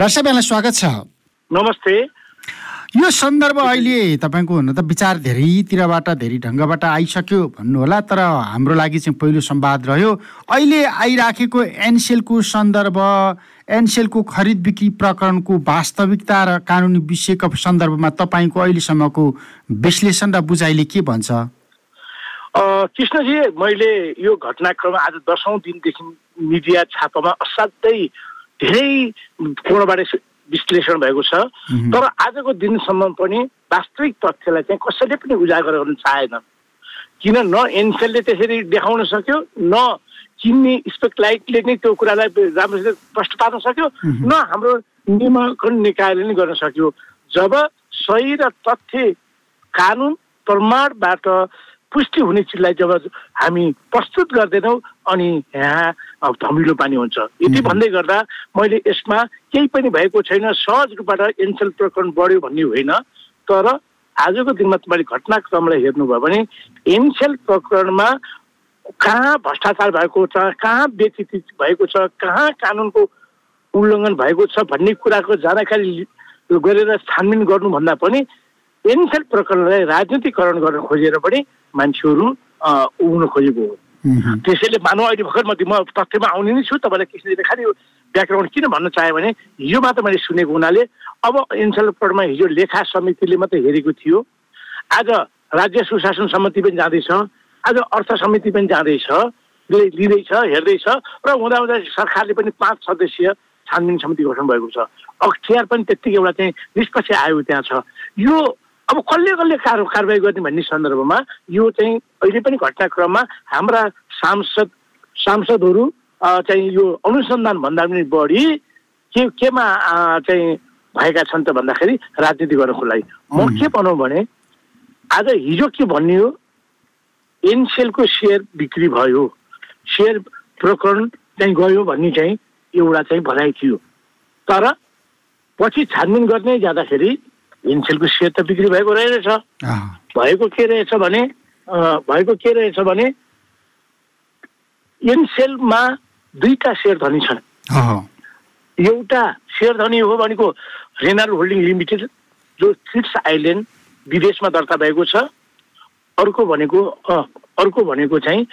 यहाँलाई स्वागत छ। नमस्ते। यो सन्दर्भ अहिले तपाईँको हुन त विचार धेरैतिरबाट धेरै ढङ्गबाट आइसक्यो भन्नुहोला तर हाम्रो लागि चाहिँ पहिलो संवाद रह्यो। अहिले आइराखेको एनसेलको सन्दर्भ एनसेलको खरिद बिक्री प्रकरणको वास्तविकता र कानुनी विषयको सन्दर्भमा तपाईँको अहिलेसम्मको विश्लेषण र बुझाइले के भन्छ? कृष्णजी मैले यो घटनाक्रम आज दसौँ दिनदेखि मिडिया छापामा असाध्यै धेरै कोणबाट विश्लेषण भएको छ। तर आजको दिनसम्म पनि वास्तविक तथ्यलाई चाहिँ कसैले पनि उजागर गर्न चाहेन किन न एनसेलले त्यसरी देखाउन सक्यो न किन्ने स्पेक्लाइटले नै त्यो कुरालाई राम्रोसित प्रश्न पार्न सक्यो। न हाम्रो नियमकरण निकायले नै गर्न सक्यो जब सही र तथ्य कानुन प्रमाणबाट पुष्टि हुने चिजलाई जब हामी प्रस्तुत गर्दैनौँ अनि यहाँ धमिलो पानी हुन्छ यति। भन्दै गर्दा मैले यसमा केही पनि भएको छैन सहज रूपबाट एनसेल प्रकरण बढ्यो भन्ने होइन तर आजको दिनमा तपाईँले घटनाक्रमलाई हेर्नुभयो भने एनसेल प्रकरणमा कहाँ भ्रष्टाचार भएको छ कहाँ व्यतित भएको छ कहाँ कानुनको उल्लङ्घन भएको छ भन्ने कुराको जानकारी गरेर छानबिन गर्नुभन्दा पनि एनसेल प्रकरणलाई राजनीतिकरण गर्न खोजेर पनि मान्छेहरू उग्न खोजेको हो। त्यसैले मानव अहिले भर्खर म तथ्यमा आउने नै छु तपाईँलाई कृष्णजीले खालि ब्याकग्राउन्ड किन भन्न चाह्यो भने हिजो मात्र मैले सुनेको हुनाले अब प्रकरणमा हिजो लेखा समितिले मात्रै हेरेको थियो। आज राज्य सुशासन समिति पनि जाँदैछ आज अर्थ समिति पनि जाँदैछ लिँदैछ हेर्दैछ र हुँदा हुँदा सरकारले पनि पाँच सदस्यीय छानबिन समिति गठन भएको छ। अख्तियार पनि त्यत्तिकै एउटा चाहिँ निष्पक्ष आयोग त्यहाँ छ। यो अब कसले कसले कार कारवाही गर्ने भन्ने सन्दर्भमा यो चाहिँ अहिले पनि घटनाक्रममा हाम्रा सांसद सांसदहरू चाहिँ यो अनुसन्धान भन्दा पनि बढी के केमा चाहिँ भएका छन् त भन्दाखेरि राजनीति गर्नको लागि। म के भनौँ भने आज हिजो के भनियो एनसेलको सेयर बिक्री भयो सेयर प्रकरण चाहिँ गयो भन्ने चाहिँ एउटा चाहिँ भनाइ थियो। तर पछि छानबिन गर्ने जाँदाखेरि एनसेलको सेयर त बिक्री भएको रहेछ। भएको के रहेछ भने भएको के रहेछ भने एनसेलमा दुईटा सेयर धनी छन्। एउटा सेयर धनी हो भनेको रेनाल होल्डिङ लिमिटेड जो किट्स आइल्यान्ड विदेशमा दर्ता भएको छ। अर्को भनेको अर्को भनेको चाहिँ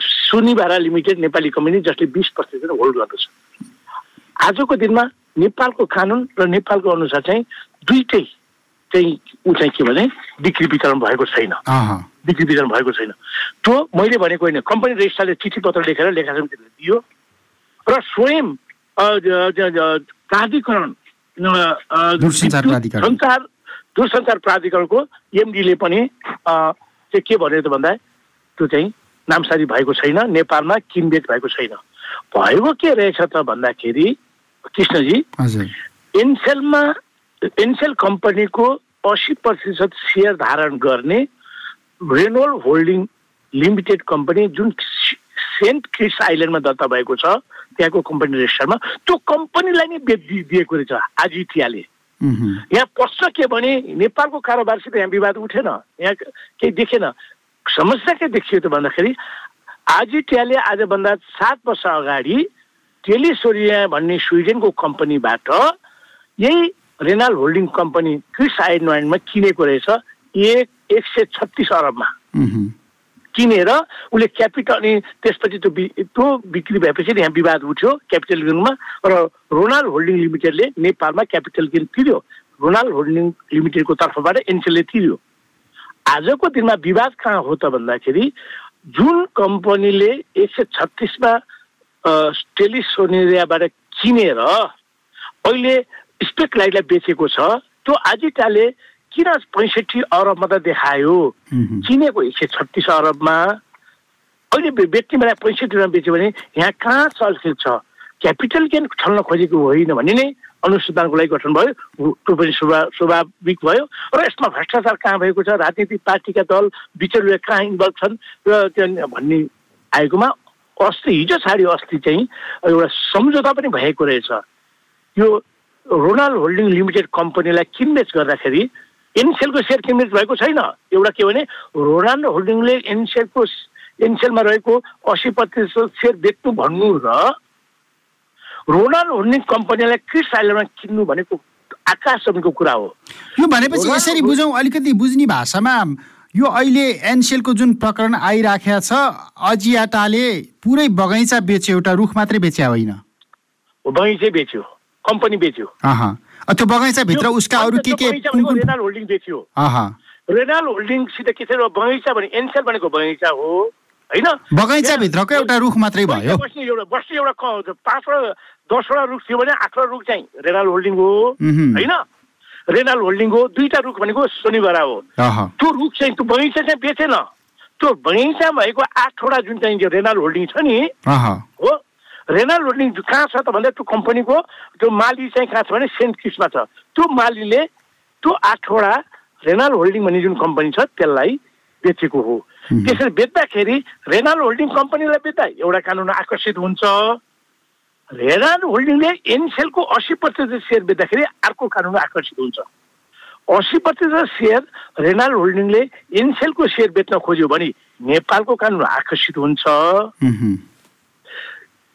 सुनिबारा लिमिटेड नेपाली कम्पनी जसले बिस प्रतिशत होल्ड गर्दछ। आजको दिनमा नेपालको कानुन र नेपालको अनुसार चाहिँ दुइटै चाहिँ ऊ चाहिँ के भने बिक्री वितरण भएको छैन। बिक्री वितरण भएको छैन। त्यो मैले भनेको होइन कम्पनी रेजिस्ट्रारले चिठी पत्र लेखेर लेखा समितिले दियो। र स्वयं प्राधिकरण। सञ्चार दूरसञ्चार प्राधिकरणको एमडीले पनि चाहिँ के भन्यो त भन्दा त्यो चाहिँ नामसारी भएको छैन नेपालमा किनबेच भएको छैन। भएको के रहेछ त भन्दाखेरि कृष्णजी एनसेलमा एनसेल कम्पनीको असी प्रतिशत सेयर धारण गर्ने रेनोल होल्डिङ लिमिटेड कम्पनी जुन सेन्ट क्रिस आइल्यान्डमा दर्ता भएको छ त्यहाँको कम्पनी रेजिस्टरमा त्यो कम्पनीलाई नै दिएको रहेछ आजिटियाले। यहाँ प्रश्न के भने नेपालको कारोबारसित यहाँ विवाद उठेन। यहाँ केही देखेन। समस्या के देखियो त भन्दाखेरि आजिटियाले आजभन्दा सात वर्ष अगाडि टेलिसोरिया भन्ने स्विडेनको कम्पनीबाट यही रेनाल होल्डिङ कम्पनी क्रिस आइडमा किनेको रहेछ एक एक सय छत्तिस अरबमा। किनेर उसले क्यापिटल अनि त्यसपछि त्यो त्यो बिक्री भएपछि यहाँ विवाद उठ्यो क्यापिटल गेनमा र रोनाल्ड होल्डिङ लिमिटेडले नेपालमा क्यापिटल गेन तिर्यो। रोनाल्ड होल्डिङ लिमिटेडको तर्फबाट एनसेलले तिर्यो। आजको दिनमा विवाद कहाँ हो त भन्दाखेरि जुन कम्पनीले एक सय छत्तिसमा टेलिसोनिरियाबाट किनेर अहिले स्पेक लाइटलाई बेचेको छ त्यो आजिटाले किन पैँसठी अरबमा त देखायो। किनेको एक सय छत्तिस अरबमा? अहिले बे- बेच्ने बेला पैँसठीमा बेच्यो भने यहाँ कहाँ चलखेल छ? क्यापिटल गेन छल्न खोजेको होइन भने नै अनुसन्धानको लागि गठन भयो त्यो पनि स्वाभा स्वाभाविक भयो। र यसमा भ्रष्टाचार कहाँ भएको छ? राजनीतिक पार्टीका दल बिचरुवा कहाँ इन्भल्भ छन्? र त्यो भन्ने आएकोमा अस्ति हिजो छाडि अस्ति चाहिँ एउटा सम्झौता पनि भएको रहेछ। यो रोनाल्ड होल्डिङ लिमिटेड कम्पनीलाई किनबेच गर्दाखेरि एनसेलको सेयर किनबेच भएको छैन? एउटा के भने रोनाल्ड होल्डिङले एनसेलको एनसेलमा रहेको असी प्रतिशत सेयर बेच्नु भन्नु र रोनाल्ड होल्डिङ कम्पनीलाई क्रिस आइल्यान्डमा किन्नु भनेको आकाश जमिनको कुरा हो। यो भनेपछि यसरी। बुझौँ अलिकति बुझ्ने भाषामा यो अहिले एनसेलको जुन प्रकरण आइराखेको छ अजियाटाले पुरै बगैँचा बेच्यो एउटा रुख मात्रै बेच्या होइन? बगैँचै बेच्यो। कम्पनी बेच्यो। त्यो बगैँचाभित्र उसका अरू के के रेनाल होल्डिङ बेच्यो। रेनाल होल्डिङसित के छ बगैँचा भने एनसेल भनेको बगैँचा हो होइन? बगैँचाभित्रको एउटा रुख मात्रै भयो। बस्ने एउटा बस्ने एउटा पाँचवटा दसवटा रुख थियो भने आठवटा रुख चाहिँ रेनाल होल्डिङ हो। होइन? रेनाल होल्डिङ हो दुईटा रुख भनेको शनिबार हो। त्यो रुख चाहिँ त्यो बगैँचा चाहिँ बेचेन। त्यो बगैँचा भएको आठवटा जुन चाहिँ रेनाल होल्डिङ छ नि हो रेनाल होल्डिङ कहाँ छ त भन्दा त्यो कम्पनीको त्यो माली चाहिँ कहाँ छ भने सेन्ट क्रिसमा छ। त्यो मालीले त्यो आठवटा रेनाल होल्डिङ भन्ने जुन कम्पनी छ त्यसलाई बेचेको हो. त्यसरी बेच्दाखेरि रेनाल होल्डिङ कम्पनीलाई बेच्दा एउटा कानुन आकर्षित हुन्छ। रेनाल होल्डिङले एनसेलको अस्सी प्रतिशत सेयर बेच्दाखेरि अर्को कानुन आकर्षित हुन्छ। अस्सी प्रतिशत सेयर रेनाल होल्डिङले एनसेलको सेयर बेच्न खोज्यो भने नेपालको कानुन आकर्षित हुन्छ।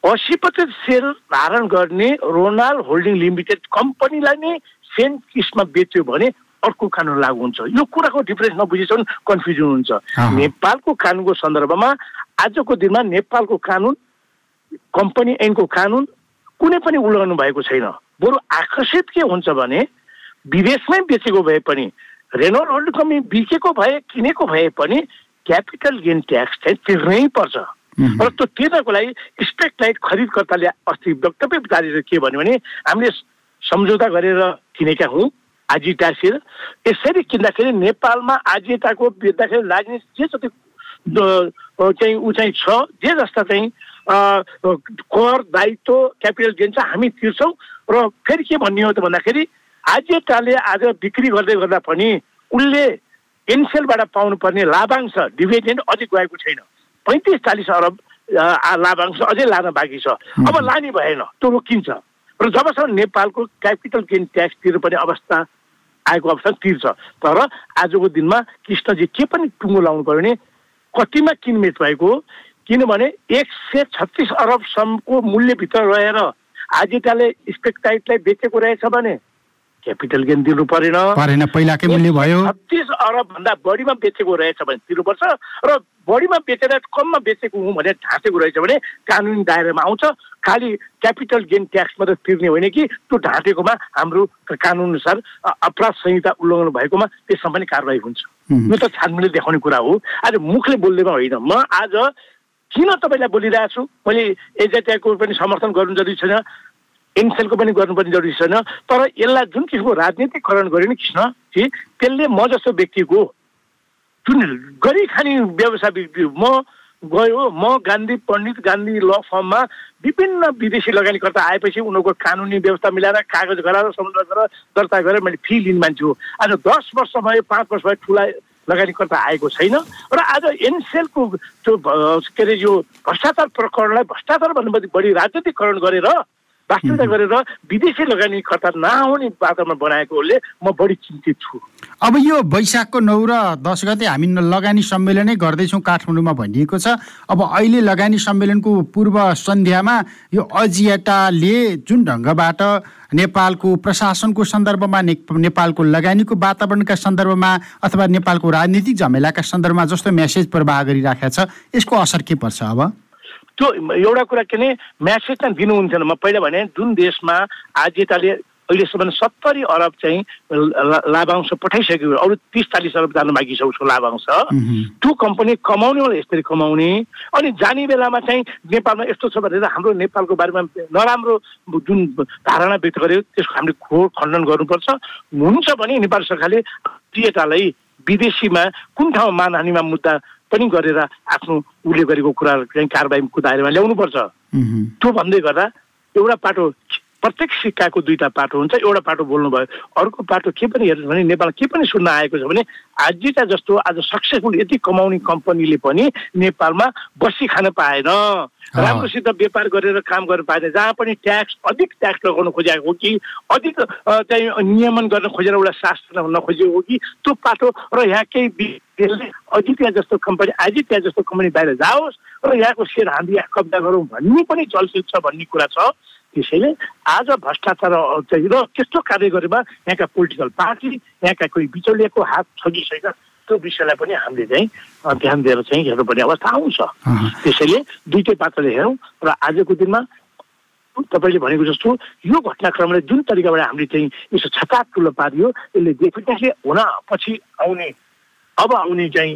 अस्सी प्रतिशत सेयर धारण गर्ने रोनाल होल्डिङ लिमिटेड कम्पनीलाई नै सेन्ट किसमा बेच्यो भने अर्को कानुन लागू हुन्छ यो कुराको डिफरेन्स नबुझेसम्म कन्फ्युजन हुन्छ। नेपालको कानुनको सन्दर्भमा आजको दिनमा नेपालको कानुन कम्पनी ऐनको कानुन कुनै पनि उल्लङ्घन भएको छैन बरु आकर्षित के हुन्छ भने विदेशमै बेचेको भए पनि रेनोल होल्डिङ कम्पनी बिकेको भए किनेको भए पनि क्यापिटल गेन ट्याक्स चाहिँ तिर्नै पर्छ। र त्यो तिर्नको लागि स्पेक्ट खरिदकर्ताले अस्ति वक्तव्य जारी के भन्यो भने हामीले सम्झौता गरेर किनेका हौँ आजिटा सेयर यसरी किन्दाखेरि नेपालमा आजिटाको बेच्दाखेरि लाग्ने जे जति चाहिँ ऊ चाहिँ छ जे जस्ता चाहिँ कर दायित्व क्यापिटल गेन छ हामी तिर्छौँ र फेरि के भन्ने हो त भन्दाखेरि आजिटाले आज बिक्री गर्दै गर्दा पनि उसले एनसेलबाट पाउनुपर्ने लाभांश डिभिडेन्ड अझै गएको छैन। पैँतिस चालिस अरब लाभांश अझै लान बाँकी छ। अब लाने भएन त्यो रोकिन्छ र जबसम्म नेपालको क्यापिटल गेन ट्याक्स तिर्नुपर्ने अवस्था आएको अवस्था तिर्छ। तर आजको दिनमा कृष्णजी के पनि टुङ्गो लाउनु पर्यो भने कतिमा किनमेट भएको? किनभने एक सय छत्तिस अरबसम्मको मूल्यभित्र रहेर आजिटाले स्पेक्टाइटलाई बेचेको रहेछ भने क्यापिटल गेन दिनु परेन। परेन पहिलाकै मूल्य भयो। छत्तिस अरब भन्दा बढीमा बेचेको रहेछ भने तिर्नुपर्छ र बढीमा बेचेर कममा बेचेको हुँ भनेर ढाँटेको रहेछ भने कानुनी दायरामा आउँछ। खालि क्यापिटल गेन ट्याक्स मात्रै तिर्ने होइन कि त्यो ढाँटेकोमा हाम्रो कानुन अनुसार अ- अपराध संहिता उल्लङ्घन भएकोमा त्यसमा पनि कारवाही हुन्छ। यो त छानबिनले देखाउने कुरा हो। आज मुखले बोल्दैमा होइन। म आज किन तपाईँलाई बोलिरहेको छु मैले एजेटिआईको पनि समर्थन गर्नु जरुरी छैन। एनसेलको पनि गर्नुपर्ने जरुरी छैन। तर यसलाई जुन किसिमको राजनीतिकरण गर्यो नि कृष्ण कि त्यसले म जस्तो व्यक्तिको जुन गरी खाने व्यवसाय म गयो म गान्धी पण्डित गान्धी ल फर्ममा विभिन्न विदेशी लगानीकर्ता आएपछि उनीहरूको कानुनी व्यवस्था मिलाएर कागज गराएर समुद्र गरेर दर्ता गरेर मैले फी लिने मान्छे। हो आज दस वर्ष भयो पाँच वर्ष भयो ठुला लगानीकर्ता आएको छैन र आज एनसेलको त्यो के अरे यो भ्रष्टाचार प्रकरणलाई भ्रष्टाचार भन्नुभन्दा बढी राजनीतिकरण गरेर वास्तविकता गरेर विदेशी लगानीकर्ता नआउने वातावरण बनाएकोले म बढी चिन्तित छु। अब यो वैशाखको नौ र दस गते हामी लगानी सम्मेलनै गर्दैछौँ काठमाडौँमा भनिएको छ। अब अहिले लगानी सम्मेलनको पूर्व सन्ध्यामा यो अजियाटाले जुन ढङ्गबाट नेपालको प्रशासनको सन्दर्भमा ने- नेपालको लगानीको वातावरणका सन्दर्भमा अथवा नेपालको राजनीतिक झमेलाका सन्दर्भमा जस्तो मेसेज प्रवाह गरिराखेको छ यसको असर के पर्छ अब? त्यो एउटा कुरा के भने म्यासेज चाहिँ दिनुहुन्थेन म पहिला भने जुन देशमा आजिताले अहिलेसम्म सत्तरी अरब चाहिँ लाभांश पठाइसक्यो अरू तिस चालिस अरब जानु बाँकी छ उसको लाभांश। त्यो कम्पनी कमाउने वाला यसरी कमाउने। अनि जाने बेलामा चाहिँ नेपालमा यस्तो छ भनेर हाम्रो नेपालको बारेमा नराम्रो जुन धारणा व्यक्त गर्यो त्यसको हामीले खोर खण्डन गर्नुपर्छ। हुन्छ भने नेपाल सरकारले टिएटालाई विदेशीमा कुन ठाउँमा मानहानिमा मुद्दा पनि गरेर आफ्नो उसले गरेको कुरा चाहिँ कारबाहीको दायरामा ल्याउनुपर्छ। त्यो भन्दै गर्दा एउटा पाटो प्रत्येक सिक्काको दुईटा पाटो हुन्छ एउटा पाटो बोल्नुभयो। अर्को पाटो के पनि हेर्नु भने नेपाल के पनि सुन्न आएको छ भने आजिटा जस्तो आज सक्सेसफुल यति कमाउने कम्पनीले पनि नेपालमा बसी खान पाएन। राम्रोसित व्यापार गरेर काम गर्न पाएन। जहाँ पनि ट्याक्स अधिक ट्याक्स लगाउन खोजेको हो कि अधिक चाहिँ नियमन गर्न खोजेर एउटा शास्त्र नखोजेको हो कि त्यो पाटो र यहाँ केही बिलले अजित्या जस्तो कम्पनी आजित्या जस्तो कम्पनी बाहिर जाओस् र यहाँको सेयर हामी यहाँ कब्जा गरौँ भन्ने पनि चलचित छ भन्ने कुरा छ। त्यसैले आज भ्रष्टाचार चाहिँ र त्यस्तो कार्य गरेमा यहाँका पोलिटिकल पार्टी यहाँका कोही बिचौलियाको हात छ कि छैन त्यो विषयलाई पनि हामीले चाहिँ ध्यान दिएर चाहिँ हेर्नुपर्ने अवस्था आउँछ। त्यसैले दुइटै पात्रले हेरौँ र आजको दिनमा तपाईँले भनेको जस्तो यो घटनाक्रमले जुन तरिकाबाट हामीले चाहिँ यसो छटाक ठुलो पारियो यसले डेफिनेटली हुन पछि आउने अब आउने चाहिँ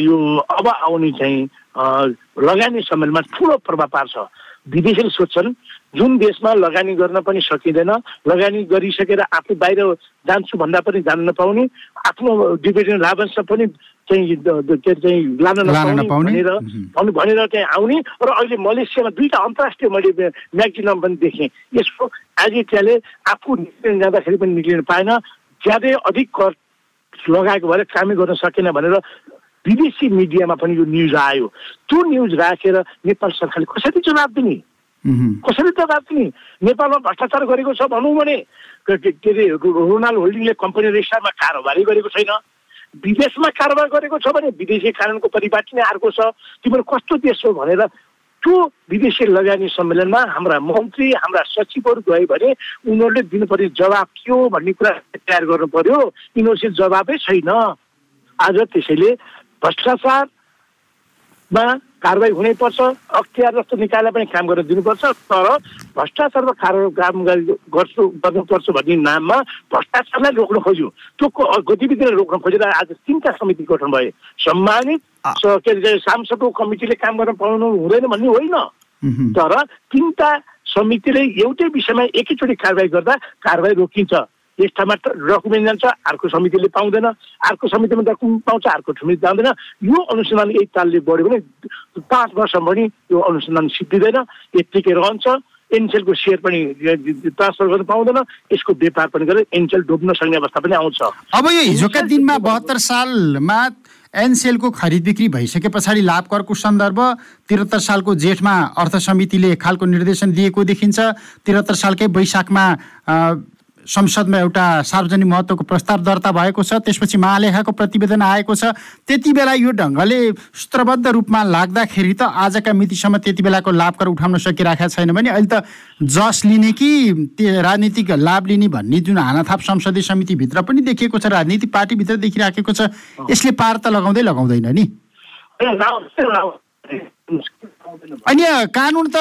यो अब आउने चाहिँ लगानी सम्मेलनमा ठुलो प्रभाव पार्छ। विदेशीले सोध्छन् जुन देशमा लगानी गर्न पनि सकिँदैन लगानी गरिसकेर आफू बाहिर जान्छु भन्दा पनि जान नपाउने आफ्नो डिभिडेन्ड लाभांश पनि चाहिँ के अरे चाहिँ लान नपाउने। भनेर भनेर चाहिँ आउने र अहिले मलेसियामा दुईवटा अन्तर्राष्ट्रिय मैले म्याक्सिमम पनि देखेँ। यसको एजेन्सियाले आफू निस्किन जाँदाखेरि पनि निक्लिन पाएन। ज्यादै अधिक कर लगाएको भएर कामै गर्न सकेन भनेर विदेशी मिडियामा पनि यो न्युज आयो। त्यो न्युज राखेर नेपाल सरकारले कसरी जवाब दिने। कसरी जवाब दिने? नेपालमा भ्रष्टाचार गरेको छ भनौँ भने के अरे रोनाल्ड होल्डिङले कम्पनी रेजिस्टरमा कारोबारै गरेको छैन। विदेशमा कारोबार गरेको छ भने विदेशी कानुनको परिपाटी नै अर्को छ। तिम्रो कस्तो देश हो भनेर त्यो विदेशी लगानी सम्मेलनमा हाम्रा मन्त्री हाम्रा सचिवहरू गए भने उनीहरूले दिनुपर्ने जवाब के हो भन्ने कुरा तयार गर्नु पर्यो। यिनीहरूसित जवाबै छैन। आज त्यसैले भ्रष्टाचारमा कारवाही हुनैपर्छ अख्तियार जस्तो निकायलाई पनि काम गरेर दिनुपर्छ तर भ्रष्टाचारमा कार काम गरी- गर्छु गर्नुपर्छ भन्ने नाममा भ्रष्टाचारलाई रोक्न खोज्यो। त्यो गतिविधिलाई रोक्न खोजेर आज तिनवटा समिति गठन भए। सम्मानित के अरे सांसदको कमिटीले काम गर्न पाउनु हुँदैन भन्ने होइन। तर तिनवटा समितिले एउटै विषयमा एकैचोटि कारवाही गर्दा कारवाही रोकिन्छ। यस ठाउँमा डकुमेन्ट जान्छ अर्को समितिले पाउँदैन अर्को समितिमा डकुमेन्ट पाउँछ अर्को समिति जाँदैन। यो अनुसन्धान यही तालले बढ्यो भने पाँच वर्षमा पनि यो अनुसन्धान सिद्धिँदैन यत्तिकै रहन्छ। एनसेलको सेयर पनि ट्रान्सफर गर्न पाउँदैन यसको व्यापार पनि गरेर एनसेल डुब्न सक्ने अवस्था पनि आउँछ। अब यो हिजोका दिनमा बहत्तर सालमा एनसेलको खरिद बिक्री भइसके पछाडि लाभ करको सन्दर्भ त्रिहत्तर सालको जेठमा अर्थ समितिले एक खालको निर्देशन दिएको देखिन्छ। त्रिहत्तर सालकै वैशाखमा संसदमा एउटा सार्वजनिक महत्त्वको प्रस्ताव दर्ता भएको छ त्यसपछि महालेखाको प्रतिवेदन आएको छ। त्यति बेला यो ढङ्गले सूत्रबद्ध रूपमा लाग्दाखेरि त आजका मितिसम्म त्यति बेलाको लाभ कर उठाउन सकिरहेको छैन भने अहिले त जस लिने कि त्यो राजनीतिक लाभ लिने भन्ने जुन हानाथाप संसदीय समितिभित्र पनि देखिएको छ राजनीतिक पार्टीभित्र देखिराखेको छ यसले पार त लगाउँदै लगाउँदैन नि। अनि कानुन त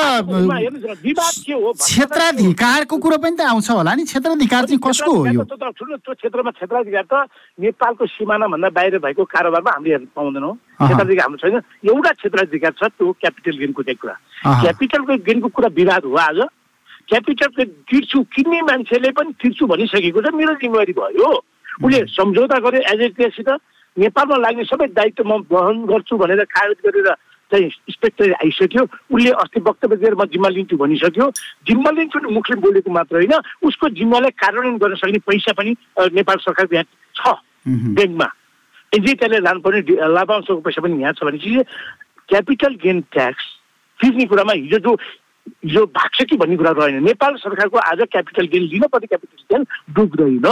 क्षेत्राधिकारको कुरो पनि त आउँछ होला नि। क्षेत्राधिकार चाहिँ कसको हो यो? त्यो क्षेत्रमा क्षेत्राधिकार त नेपालको सिमानाभन्दा बाहिर भएको कारोबारमा हामीले हेर्न पाउँदैनौँ। क्षेत्राधिकार हाम्रो छैन। एउटा क्षेत्राधिकार छ त्यो क्यापिटल गेनको चाहिँ कुरा। क्यापिटलको गेनको कुरा विवाद हो आज। क्यापिटलको तिर्छु किन्ने मान्छेले पनि तिर्छु भनिसकेको छ। मेरो जिम्मेवारी भयो। उसले सम्झौता गर्यो एजेन्सीसित। नेपालमा लाग्ने सबै दायित्व म वहन गर्छु भनेर कागज गरेर चाहिँ इन्सपेक्टर आइसक्यो। उसले अस्ति वक्तव्य दिएर म जिम्मा लिन्छु भनिसक्यो। जिम्मा लिन्छु नि मुखले बोलेको मात्र होइन उसको जिम्मालाई कार्यान्वयन गर्न सक्ने पैसा पनि नेपाल सरकारको यहाँ छ। ब्याङ्कमा। त्यसले लानुपर्ने लाभांशको पैसा पनि यहाँ छ भनेपछि क्यापिटल गेन ट्याक्स तिर्ने कुरामा हिजो जो हिजो भाग्छ कि भन्ने कुरा रहेन। नेपाल सरकारको आज क्यापिटल गेन लिन पर्ने क्यापिटल गेन डुब्दैन।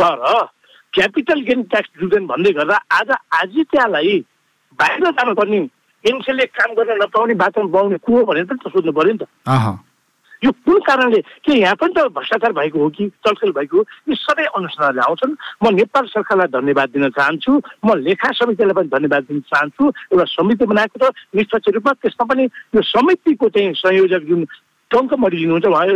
तर क्यापिटल गेन ट्याक्स डुब्दैन भन्दै गर्दा आज आजित्यालाई बाहिर जानुपर्ने एनसेलले काम गर्न नपाउने बाटोमा पाउने को हो भनेर त सोध्नु पऱ्यो नि त। यो कुन कारणले के यहाँ पनि त भ्रष्टाचार भएको हो कि चलखेल भएको हो यी सबै अनुसन्धानले आउँछन्। म नेपाल सरकारलाई धन्यवाद दिन चाहन्छु। म लेखा समितिलाई पनि धन्यवाद दिन चाहन्छु। एउटा समिति बनाएको छ। निष्पक्ष रूपमा त्यसमा पनि यो समितिको चाहिँ संयोजक जुन टङ्कमरी लिनुहुन्छ उहाँ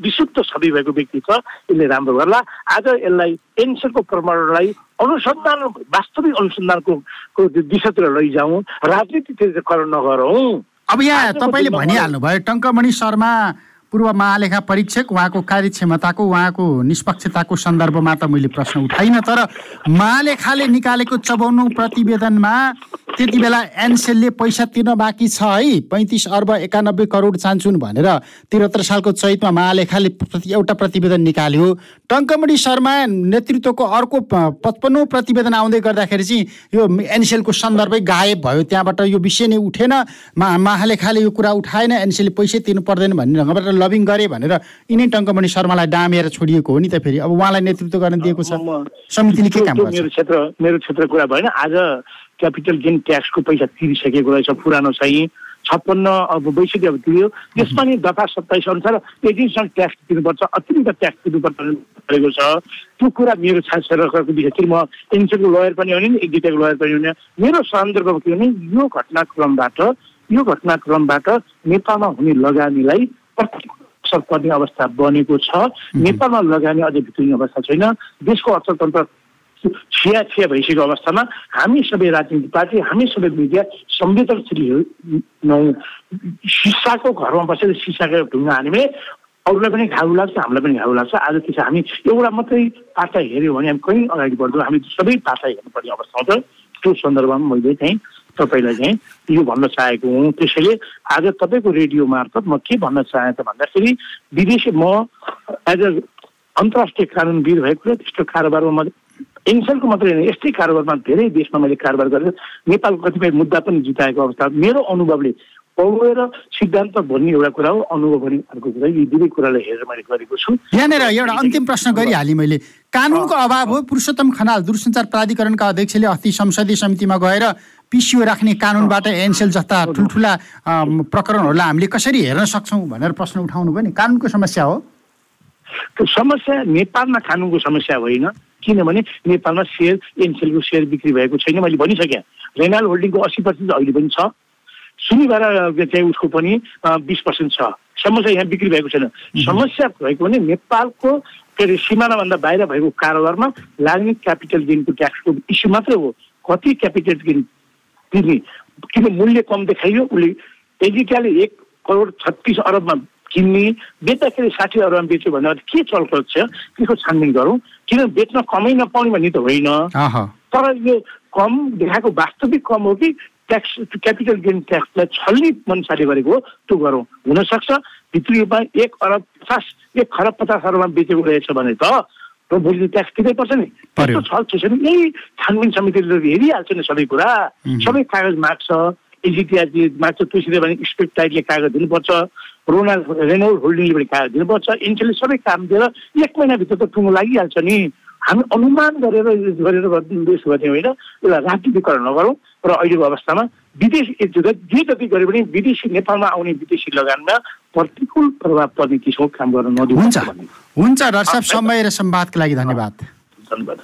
विशुद्ध छवि भएको व्यक्ति छ यसले राम्रो गर्ला। आज यसलाई एनसेलको प्रमाणलाई अनुसन्धान वास्तविक अनुसन्धानको दिशातिर लैजाउँ राजनीतितिर करण नगरौँ। अब यहाँ तपाईँले दिनमा भनिहाल्नु भयो टङ्कमणि शर्मा पूर्व महालेखा परीक्षक उहाँको कार्यक्षमताको उहाँको निष्पक्षताको सन्दर्भमा त मैले प्रश्न उठाइनँ तर महालेखाले निकालेको चौवन्नौ प्रतिवेदनमा त्यति बेला एनसेलले पैसा तिर्न बाँकी छ है। पैँतिस अर्ब एकानब्बे करोड चाहन्छन् भनेर त्रिहत्तर सालको चैतमा महालेखाले प्रति एउटा प्रतिवेदन निकाल्यो। टङ्कमणि शर्मा नेतृत्वको अर्को पचपन्नौ प्रतिवेदन आउँदै गर्दाखेरि चाहिँ यो एनसेलको सन्दर्भै गायब भयो। त्यहाँबाट यो विषय नै उठेन। मा महालेखाले यो कुरा उठाएन। एनसेलले पैसै तिर्नु पर्दैन भन्ने ढङ्गबाट लबिङ गरे भनेर यिनै टङ्कमणि शर्मालाई डामेर छोडिएको हो नि त फेरि। अब उहाँलाई नेतृत्व गर्न दिएको छ। समितिले के काम मेरो क्षेत्र मेरो क्षेत्र कुरा भएन। आज क्यापिटल गेन ट्याक्सको पैसा तिरिसकेको रहेछ पुरानो चाहिँ। छप्पन्न अब बैसठी अब तिर्यो। त्यसमा नि दफा सत्ताइस अनुसार एजेन्टसँग ट्याक्स दिनुपर्छ अतिरिक्त ट्याक्स दिनुपर्छ गरेको छ। त्यो कुरा मेरो छात्र सरकारको विषय म एनसिएलको लयर पनि हुने नि एक लयर पनि हुने। मेरो सन्दर्भमा के भने यो घटनाक्रमबाट यो घटनाक्रमबाट नेपालमा हुने लगानीलाई असर पर्ने अवस्था बनेको छ। नेपालमा लगानी अझै भित्रिने अवस्था छैन। देशको अर्थतन्त्र छिया छिया भइसकेको अवस्थामा हामी सबै राजनीतिक पार्टी हामी सबै मिडिया संवेदनशील नौ सिसाको घरमा बसेर सिसाको ढुङ्गा हान्ने अरूलाई पनि घाउ लाग्छ हामीलाई पनि घाउ लाग्छ। आज त्यसो हामी एउटा मात्रै पाटा हेऱ्यौँ भने हामी कहीँ अगाडि बढ्छौँ हामी सबै पाटा हेर्नुपर्ने अवस्था हुन्छ त्यो सन्दर्भमा मैले चाहिँ तपाईँलाई चाहिँ यो भन्न चाहेको हुँ। त्यसैले आज तपाईँको रेडियो मार्फत म के भन्न चाहेँ त भन्दाखेरि विदेशी म एज अ अन्तर्राष्ट्रिय कानुनविद भएको र त्यस्तो कारोबारमा म एनसेलको मात्रै होइन यस्तै कारोबारमा धेरै देशमा मैले कारोबार गरेर नेपालको कतिपय मुद्दा पनि जिताएको अवस्था मेरो अनुभवले पढेर सिद्धान्त भन्ने एउटा कुरा हो अनुभव भन्ने अर्को कुरा यी दुवै कुरालाई हेरेर मैले गरेको छु। यहाँनिर एउटा अन्तिम प्रश्न गरिहालेँ मैले। कानुनको अभाव हो पुरुषोत्तम खनाल दूरसञ्चार प्राधिकरणका अध्यक्षले अस्ति संसदीय समितिमा गएर पिसिओ राख्ने कानुनबाट एनसेल जस्ता ठुल्ठुला प्रकरणहरूलाई हामीले कसरी हेर्न सक्छौँ भनेर प्रश्न उठाउनु भयो नि। कानुनको समस्या हो। त्यो समस्या नेपालमा कानुनको समस्या होइन। किनभने नेपालमा सेयर एनसेलको सेयर बिक्री भएको छैन मैले भनिसकेँ। रेनाल होल्डिङको अस्सी पर्सेन्ट अहिले पनि छ। सुनिबार चाहिँ उसको पनि बिस पर्सेन्ट छ। समस्या यहाँ बिक्री भएको छैन। समस्या भएको भने नेपालको के अरे सिमानाभन्दा बाहिर भएको कारोबारमा लाग्ने क्यापिटल गेनको ट्याक्सको इस्यु मात्रै हो। कति क्यापिटल गेन तिर्ने? किन मूल्य कम देखाइयो? उसले एजिटियाले एक करोड छत्तिस अरबमा किन्ने बेच्दाखेरि साठी अरबमा बेच्यो भने के चलखल छ? त्यसको छानबिन गरौँ? किन बेच्न कमै नपाउने भन्ने त होइन। तर यो कम देखाएको वास्तविक कम हो कि ट्याक्स क्यापिटल गेन ट्याक्सलाई छल्ने मनसाले गरेको हो त्यो गरौँ। हुनसक्छ भित्री रूपमा एक अरब पचास एक खरब पचास अरबमा बेचेको रहेछ भने त र भोलि ट्याक्स तिर्नै पर्छ नि। त्यस्तो छल छ यही छानबिन समितिले हेरिहाल्छ नि सबै कुरा। सबै कागज माग्छ एजिटिआरले माग्छ तुलसीले भने टाइटले कागज दिनुपर्छ। रोनाल्ड रेनोल्ड होल्डिङले पनि कागज दिनुपर्छ। इन्टेलले सबै काम दिएर एक महिनाभित्र त टुङ्गो लागिहाल्छ नि। हामी अनुमान गरेर गरेर देश गर्ने होइन? यसलाई राजनीतिकरण नगरौँ र अहिलेको अवस्थामा विदेश जे जति गरे पनि विदेशी नेपालमा आउने विदेशी लगानमा प्रतिकूल प्रभाव पर्ने किसिमको काम गर्न नदिनु हुन्छ। हुन्छ समय र संवादको लागि धन्यवाद। धन्यवाद।